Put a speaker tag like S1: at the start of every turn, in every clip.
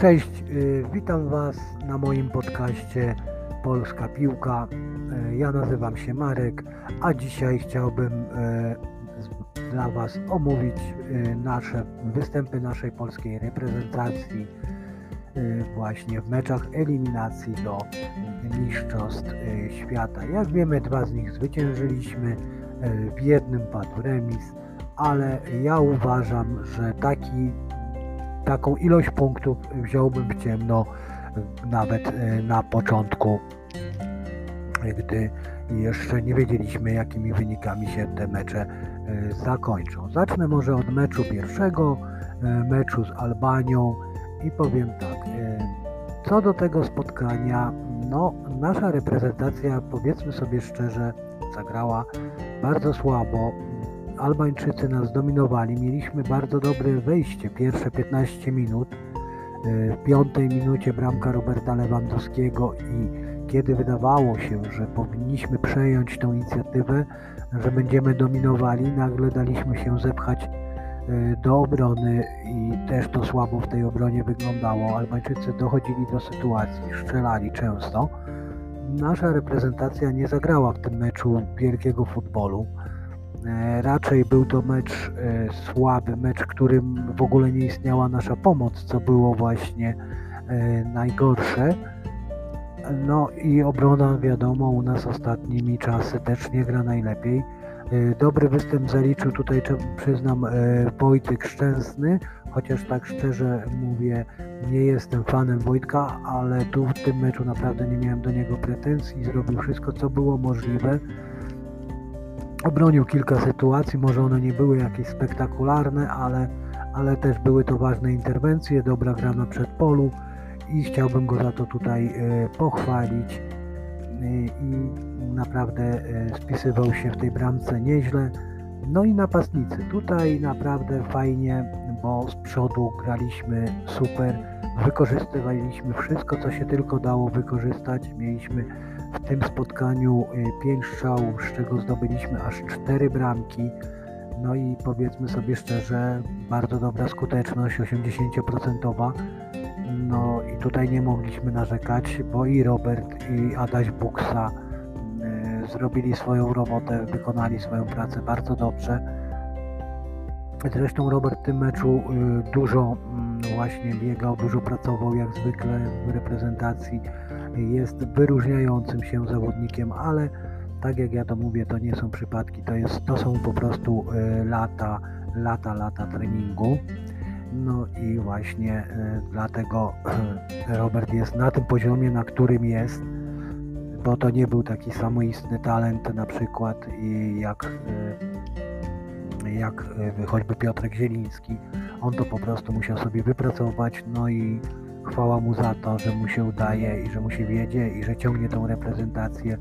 S1: Cześć, y, witam Was na moim podcaście Polska Piłka. Y, ja nazywam się Marek, a dzisiaj chciałbym y, dla Was omówić nasze występy naszej polskiej reprezentacji właśnie w meczach eliminacji do Mistrzostw Świata. Jak wiemy, dwa z nich zwyciężyliśmy, w jednym padł remis, ale ja uważam, że taki taką ilość punktów wziąłbym w ciemno nawet e, na początku, gdy jeszcze nie wiedzieliśmy, jakimi wynikami się te mecze e, zakończą. Zacznę może od meczu pierwszego, e, meczu z Albanią i powiem tak. Co do tego spotkania, no nasza reprezentacja, powiedzmy sobie szczerze, zagrała bardzo słabo. Albańczycy nas dominowali, mieliśmy bardzo dobre wejście, pierwsze 15 minut. E, w piątej minucie bramka Roberta Lewandowskiego i kiedy wydawało się, że powinniśmy przejąć tę inicjatywę, że będziemy dominowali, nagle daliśmy się zepchać e, do obrony i też to słabo w tej obronie wyglądało. Albańczycy dochodzili do sytuacji, strzelali często. Nasza reprezentacja nie zagrała w tym meczu wielkiego futbolu. E, raczej był to mecz e, słaby, mecz, którym w ogóle nie istniała nasza pomoc, co było właśnie e, najgorsze. No i obrona, wiadomo, u nas ostatnimi czasy też nie gra najlepiej. Dobry występ zaliczył tutaj, przyznam, Wojtek Szczęsny, chociaż tak szczerze mówię, nie jestem fanem Wojtka, ale tu w tym meczu naprawdę nie miałem do niego pretensji, zrobił wszystko, co było możliwe obronił kilka sytuacji, może one nie były jakieś spektakularne, ale, ale też były to ważne interwencje, dobra gra na przedpolu i chciałbym go za to tutaj e, pochwalić e, i naprawdę e, spisywał się w tej bramce nieźle. No i napastnicy. Tutaj naprawdę fajnie, bo z przodu graliśmy super, wykorzystywaliśmy wszystko, co się tylko dało wykorzystać. Mieliśmy w tym spotkaniu 5 y, strzałów, z czego zdobyliśmy aż 4 bramki. No i powiedzmy sobie szczerze, bardzo dobra skuteczność, 80%. No i tutaj nie mogliśmy narzekać, bo i Robert, i Adaś Buksa y, zrobili swoją robotę, wykonali swoją pracę bardzo dobrze. Zresztą Robert w tym meczu y, dużo mm, właśnie biegał, dużo pracował jak zwykle w reprezentacji jest wyróżniającym się zawodnikiem, ale tak jak ja to mówię, to nie są przypadki, to, jest, to są po prostu e, lata, lata, lata treningu. No i właśnie e, dlatego Robert jest na tym poziomie, na którym jest, bo to nie był taki samoistny talent na przykład jak, e, jak choćby Piotrek Zieliński. On to po prostu musiał sobie wypracować, no i chwała mu za to, że mu się udaje i że mu się wiedzie i że ciągnie tą reprezentację,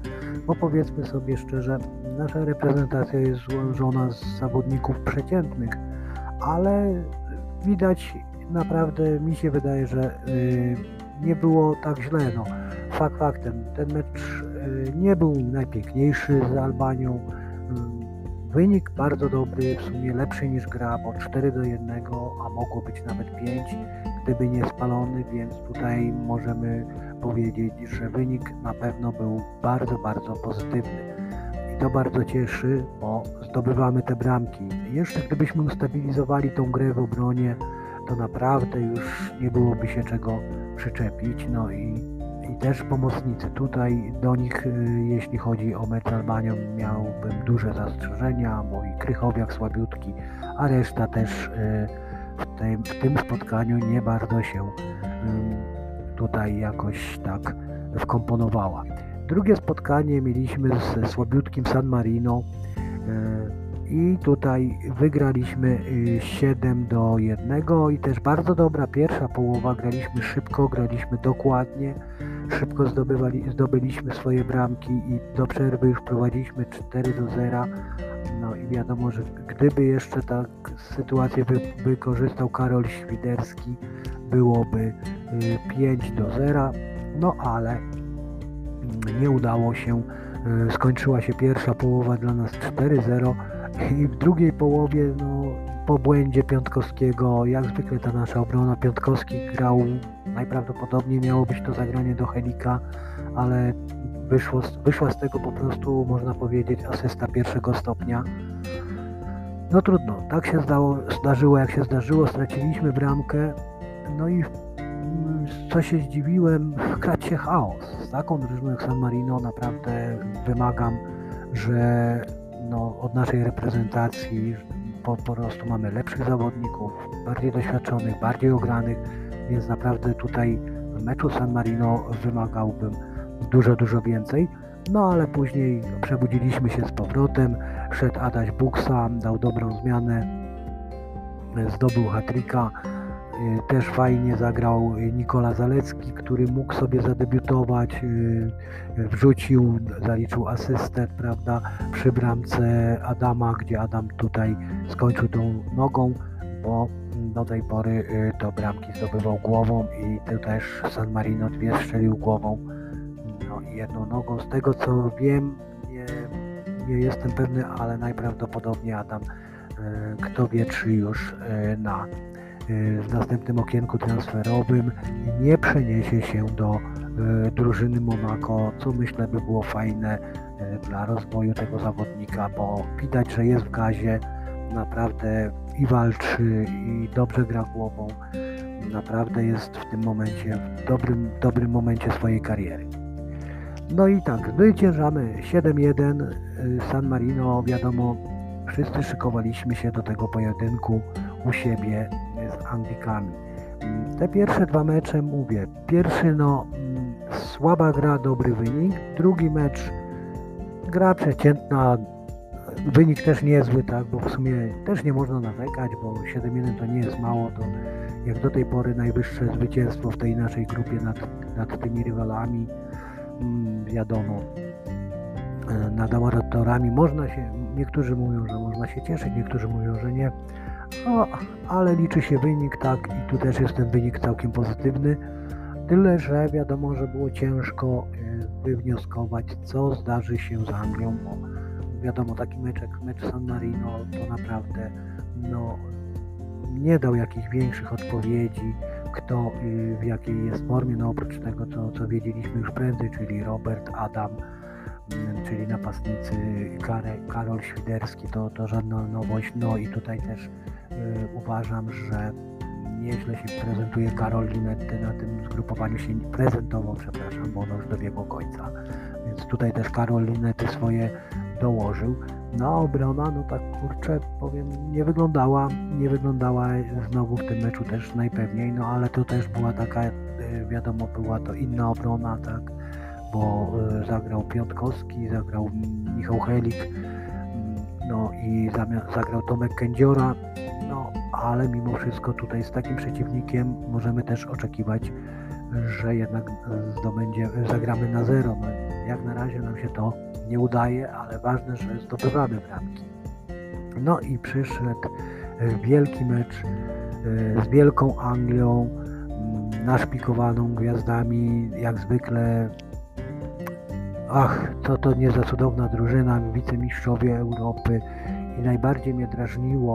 S1: bo powiedzmy sobie szczerze, nasza reprezentacja jest złożona z zawodników przeciętnych, ale widać naprawdę, mi się wydaje, że yy, nie było tak źle. No, fakt faktem, ten mecz yy, nie był najpiękniejszy z Albanią. Yy, wynik bardzo dobry, w sumie lepszy niż gra, bo 4 do 1, a mogło być nawet 5 gdyby nie spalony, więc tutaj możemy powiedzieć, że wynik na pewno był bardzo, bardzo pozytywny. I to bardzo cieszy, bo zdobywamy te bramki. Jeszcze gdybyśmy ustabilizowali tą grę w obronie, to naprawdę już nie byłoby się czego przyczepić. No i, i też pomocnicy. Tutaj do nich, y, jeśli chodzi o mecz Albanią, miałbym duże zastrzeżenia, bo i Krychowiak słabiutki, a reszta też y, w tym, w tym spotkaniu nie bardzo się tutaj jakoś tak wkomponowała. Drugie spotkanie mieliśmy z słabiutkim San Marino e, i tutaj wygraliśmy 7 y, do 1 i też bardzo dobra pierwsza połowa, graliśmy szybko, graliśmy dokładnie, szybko zdobywali, zdobyliśmy swoje bramki i do przerwy już prowadziliśmy 4 do 0, no i wiadomo, że gdyby jeszcze tak sytuację wy, wykorzystał Karol Świderski, byłoby 5 y, do 0, no ale mm, nie udało się. Y, skończyła się pierwsza połowa dla nas 4-0 i w drugiej połowie no, po błędzie Piątkowskiego, jak zwykle ta nasza obrona, Piątkowski grał, najprawdopodobniej miało być to zagranie do Helika, ale wyszło, wyszła z tego po prostu, można powiedzieć, asysta pierwszego stopnia. No trudno, tak się zdało, zdarzyło jak się zdarzyło, straciliśmy bramkę, no i co się zdziwiłem, wkradł się chaos. Z taką drużyną jak San Marino naprawdę wymagam, że no, od naszej reprezentacji po, po prostu mamy lepszych zawodników, bardziej doświadczonych, bardziej ogranych, więc naprawdę tutaj meczu San Marino wymagałbym dużo, dużo więcej. No ale później przebudziliśmy się z powrotem, szedł Adaś Buksa, dał dobrą zmianę, zdobył hatrika, też fajnie zagrał Nikola Zalecki, który mógł sobie zadebiutować, wrzucił, zaliczył asystę, prawda, przy bramce Adama, gdzie Adam tutaj skończył tą nogą, bo do tej pory to bramki zdobywał głową i tu też San Marino dwie strzelił głową no, i jedną nogą. Z tego co wiem, nie, nie jestem pewny, ale najprawdopodobniej Adam, kto wie, czy już na w następnym okienku transferowym nie przeniesie się do drużyny Monaco, co myślę by było fajne dla rozwoju tego zawodnika, bo widać, że jest w gazie, naprawdę i walczy, i dobrze gra głową. Naprawdę jest w tym momencie, w dobrym, dobrym momencie swojej kariery. No i tak, zwyciężamy 7-1 San Marino, wiadomo, wszyscy szykowaliśmy się do tego pojedynku u siebie z Anglikami. Te pierwsze dwa mecze mówię, pierwszy no słaba gra, dobry wynik, drugi mecz gra przeciętna, wynik też niezły, tak, bo w sumie też nie można narzekać, bo 7-1 to nie jest mało, to jak do tej pory najwyższe zwycięstwo w tej naszej grupie nad, nad tymi rywalami, wiadomo, nad amatorami. Można się, niektórzy mówią, że można się cieszyć, niektórzy mówią, że nie, no, ale liczy się wynik, tak, i tu też jest ten wynik całkiem pozytywny. Tyle, że wiadomo, że było ciężko e, wywnioskować, co zdarzy się z Anglią, bo wiadomo, taki mecz mecz San Marino to naprawdę no, nie dał jakichś większych odpowiedzi, kto w jakiej jest formie, no oprócz tego, co, co wiedzieliśmy już prędzej, czyli Robert, Adam, czyli napastnicy Karol Świderski, to, to żadna nowość, no i tutaj też uważam, że nieźle się prezentuje Karol Linetty na tym zgrupowaniu się prezentował, przepraszam, bo ono już dobiegło końca, więc tutaj też Karol Linetty swoje dołożył. No obrona, no tak kurczę, powiem, nie wyglądała, nie wyglądała znowu w tym meczu też najpewniej, no ale to też była taka, y, wiadomo, była to inna obrona, tak, bo y, zagrał Piątkowski, zagrał Michał Helik, mm, no i zagrał Tomek Kędziora, ale mimo wszystko tutaj z takim przeciwnikiem możemy też oczekiwać, że jednak zdobędzie, zagramy na zero. No, jak na razie nam się to nie udaje, ale ważne, że zdobywamy bramki. No i przyszedł wielki mecz y, z Wielką Anglią, mm, naszpikowaną gwiazdami, jak zwykle Ach, co to nie za cudowna drużyna, wicemistrzowie Europy i najbardziej mnie drażniło,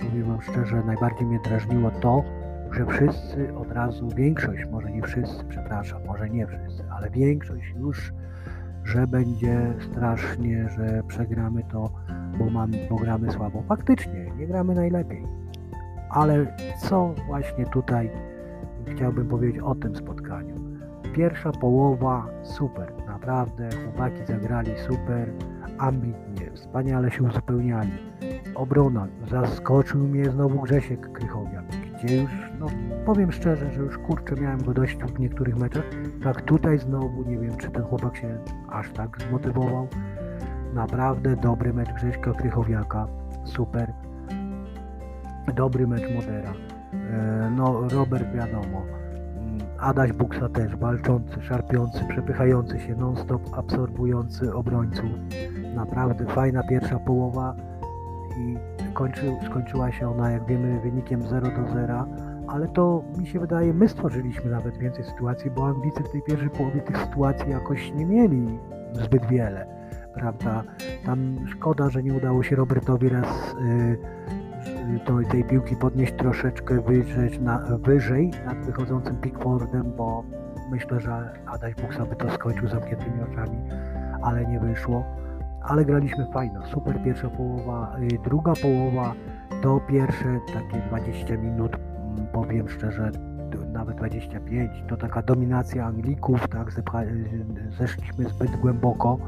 S1: powiem Wam szczerze, najbardziej mnie drażniło to, że wszyscy od razu, większość, może nie wszyscy, przepraszam, może nie wszyscy, ale większość już, że będzie strasznie, że przegramy to, bo, mam, bo gramy słabo. Faktycznie, nie gramy najlepiej. Ale co właśnie tutaj chciałbym powiedzieć o tym spotkaniu? Pierwsza połowa super, naprawdę chłopaki zagrali super, ambitnie, wspaniale się uzupełniali. Obrona, zaskoczył mnie znowu Grzesiek Krychowiak, gdzie już, no powiem szczerze, że już kurczę miałem go dość w niektórych meczach, tak tutaj znowu, nie wiem czy ten chłopak się aż tak zmotywował. Naprawdę dobry mecz Grześka Krychowiaka, super. Dobry mecz Modera. E, no Robert wiadomo, Adaś Buksa też, walczący, szarpiący, przepychający się non-stop, absorbujący obrońców. Naprawdę fajna pierwsza połowa i kończy, skończyła się ona, jak wiemy, wynikiem 0 do 0, ale to mi się wydaje, my stworzyliśmy nawet więcej sytuacji, bo Anglicy w tej pierwszej połowie tych sytuacji jakoś nie mieli zbyt wiele, prawda? Tam szkoda, że nie udało się Robertowi raz yy, to, tej piłki podnieść troszeczkę wyżej, na, wyżej nad wychodzącym Pickfordem, bo myślę, że Adaś Buksa by to skończył zamkniętymi oczami, ale nie wyszło. Ale graliśmy fajno, super pierwsza połowa, druga połowa to pierwsze takie 20 minut, powiem szczerze, nawet 25, to taka dominacja Anglików, tak, zeszliśmy zbyt głęboko,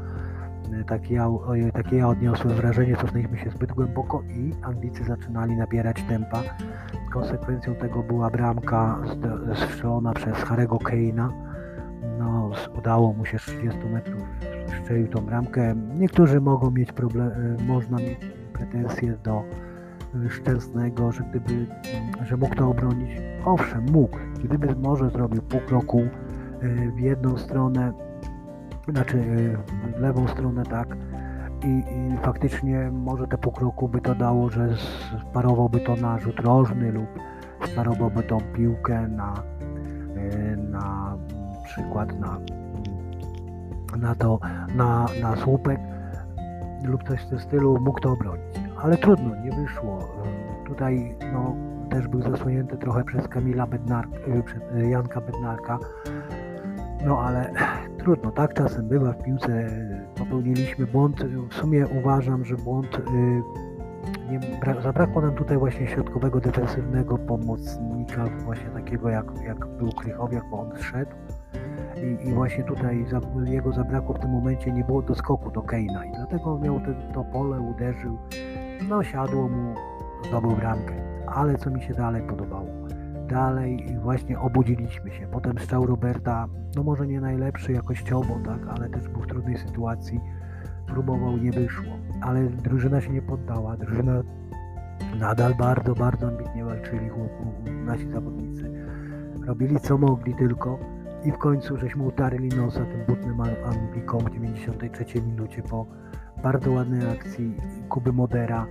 S1: takie ja, takie ja odniosłem wrażenie, cofnęliśmy się zbyt głęboko i Anglicy zaczynali nabierać tempa. Konsekwencją tego była bramka strzelona przez Harego Keina. No, udało mu się z 30 metrów strzelił tą bramkę. Niektórzy mogą mieć problem, można mieć pretensje do Szczęsnego, że gdyby, że mógł to obronić. Owszem, mógł. Gdyby może zrobił pół kroku e, w jedną stronę, znaczy e, w lewą stronę, tak, i, i faktycznie może te pół kroku by to dało, że sparowałby to na rzut rożny lub sparowałby tą piłkę na, e, na przykład na, na to, na, na słupek lub coś w tym stylu, mógł to obronić ale trudno, nie wyszło. Tutaj no, też był zasłonięty trochę przez Kamila Bednarka, y, przez y, Janka Bednarka. No ale trudno, tak czasem bywa w piłce. Popełniliśmy błąd. W sumie uważam, że błąd. Y, nie, zabrakło nam tutaj właśnie środkowego defensywnego pomocnika, właśnie takiego jak, jak był Krychowiak, bo on szedł. I, I, właśnie tutaj za, jego zabrakło w tym momencie, nie było doskoku do Keina i dlatego miał te, to pole, uderzył no siadło mu, zdobył bramkę. Ale co mi się dalej podobało? Dalej właśnie obudziliśmy się. Potem strzał Roberta, no może nie najlepszy jakościowo, tak, ale też był w trudnej sytuacji. Próbował, nie wyszło. Ale drużyna się nie poddała. Drużyna nadal bardzo, bardzo ambitnie walczyli nasi zawodnicy. Robili co mogli tylko i w końcu żeśmy utarli nosa tym butnym Anglikom w 93 minucie po bardzo ładnej akcji Kuby Modera,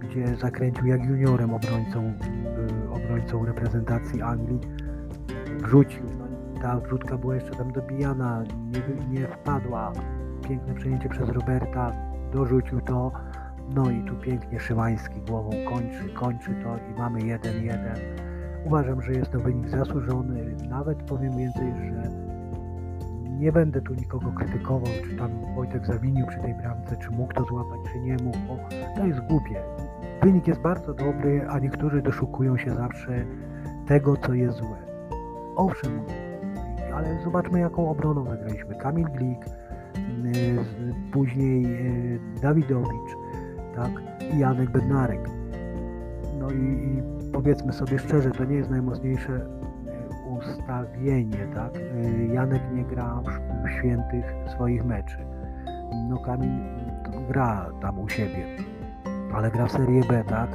S1: gdzie zakręcił jak juniorem obrońcą, y, obrońcą reprezentacji Anglii. Wrzucił, ta wrzutka była jeszcze tam dobijana, nie, nie wpadła. Piękne przejęcie przez Roberta, dorzucił to. No i tu pięknie Szymański głową kończy, kończy to i mamy 1-1. Uważam, że jest to wynik zasłużony. Nawet powiem więcej, że nie będę tu nikogo krytykował, czy tam Wojtek zawinił przy tej bramce, czy mógł to złapać, czy nie mógł, bo to jest głupie. Wynik jest bardzo dobry, a niektórzy doszukują się zawsze tego, co jest złe. Owszem, ale zobaczmy, jaką obroną zagraliśmy. Kamil Glik, później y, Dawidowicz, tak, i Janek Bednarek. No i, i powiedzmy sobie szczerze, to nie jest najmocniejsze ustawienie, tak? Y, Janek nie gra w świętych swoich meczy. No Kamil gra tam u siebie, ale gra w Serie B, tak?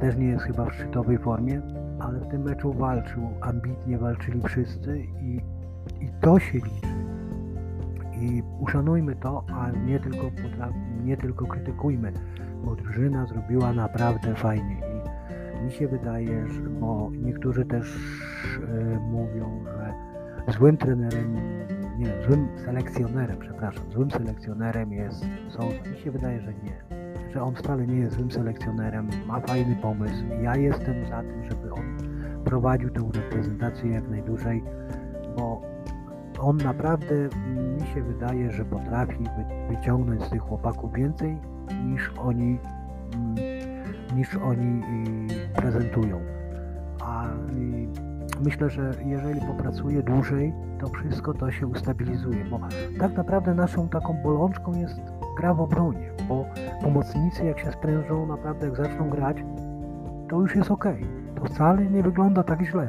S1: Też nie jest chyba w szczytowej formie, ale w tym meczu walczył, ambitnie walczyli wszyscy i, i to się liczy. I uszanujmy to, a nie tylko, nie tylko krytykujmy, bo drużyna zrobiła naprawdę fajnie mi się wydaje, że, bo niektórzy też e, mówią, że złym trenerem, nie wiem, złym selekcjonerem, przepraszam, złym selekcjonerem jest Sousa. Mi się wydaje, że nie. Że on wcale nie jest złym selekcjonerem, ma fajny pomysł. Ja jestem za tym, żeby on prowadził tę reprezentację jak najdłużej, bo on naprawdę, mi się wydaje, że potrafi wyciągnąć z tych chłopaków więcej niż oni mm, niż oni prezentują. A myślę, że jeżeli popracuje dłużej, to wszystko to się ustabilizuje, bo tak naprawdę naszą taką bolączką jest gra w obronie, bo pomocnicy jak się sprężą, naprawdę jak zaczną grać, to już jest ok. To wcale nie wygląda tak źle.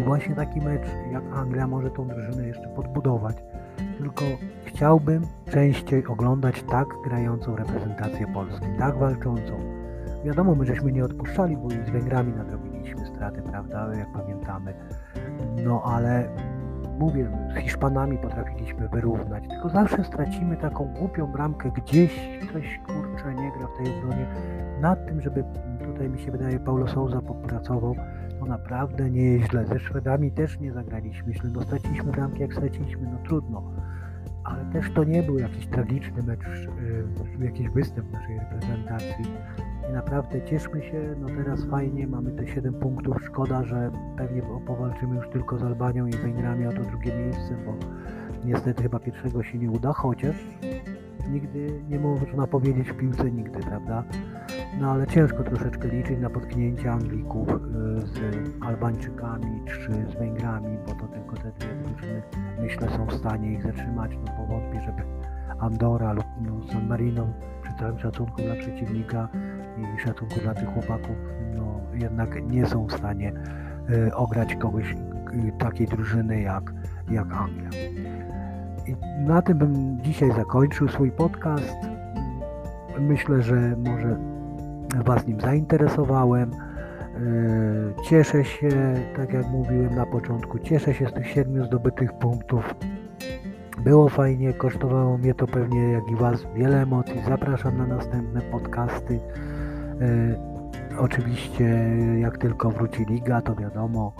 S1: I właśnie taki mecz jak Anglia może tą drużynę jeszcze podbudować. Tylko chciałbym częściej oglądać tak grającą reprezentację Polski, tak walczącą, Wiadomo, my żeśmy nie odpuszczali, bo i z Węgrami nadrobiliśmy straty, prawda, jak pamiętamy. No ale mówię, z Hiszpanami potrafiliśmy wyrównać, tylko zawsze stracimy taką głupią bramkę, gdzieś ktoś kurczę nie gra w tej obronie. Nad tym, żeby tutaj mi się wydaje Paulo Souza popracował, to naprawdę nie jest źle. Ze Szwedami też nie zagraliśmy myślę, no straciliśmy bramki jak straciliśmy, no trudno. Ale też to nie był jakiś tragiczny mecz, yy, jakiś występ naszej reprezentacji naprawdę cieszmy się, no teraz fajnie, mamy te 7 punktów, szkoda, że pewnie powalczymy już tylko z Albanią i Węgrami o to drugie miejsce, bo niestety chyba pierwszego się nie uda, chociaż nigdy nie można powiedzieć w piłce nigdy, prawda? No ale ciężko troszeczkę liczyć na potknięcie Anglików y, z Albańczykami czy z Węgrami, bo to tylko te dwie drużyny myślę są w stanie ich zatrzymać, no bo wątpię, żeby Andora lub no, San Marino przy całym szacunku dla przeciwnika i szacunku dla tych chłopaków, no jednak nie są w stanie y, ograć kogoś y, takiej drużyny jak, jak Anglia. I na tym bym dzisiaj zakończył swój podcast. Myślę, że może Was nim zainteresowałem. Yy, cieszę się, tak jak mówiłem na początku, cieszę się z tych siedmiu zdobytych punktów. Było fajnie, kosztowało mnie to pewnie jak i Was wiele emocji. Zapraszam na następne podcasty. Yy, oczywiście, jak tylko wróci liga, to wiadomo,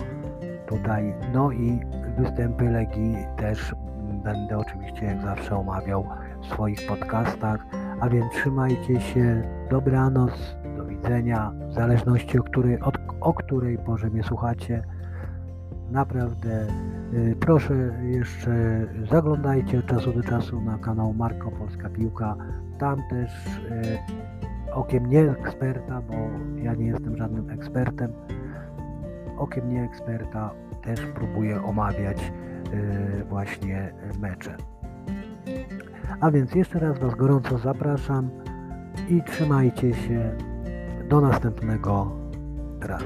S1: tutaj, no i występy Legii też będę oczywiście jak zawsze omawiał w swoich podcastach. A więc trzymajcie się, dobranoc, do widzenia, w zależności o której, od, o której porze mnie słuchacie. Naprawdę y, proszę jeszcze zaglądajcie od czasu do czasu na kanał Marko Polska Piłka. Tam też y, okiem nie eksperta, bo ja nie jestem żadnym ekspertem, okiem nie eksperta też próbuję omawiać y, właśnie mecze. A więc jeszcze raz Was gorąco zapraszam i trzymajcie się do następnego razu.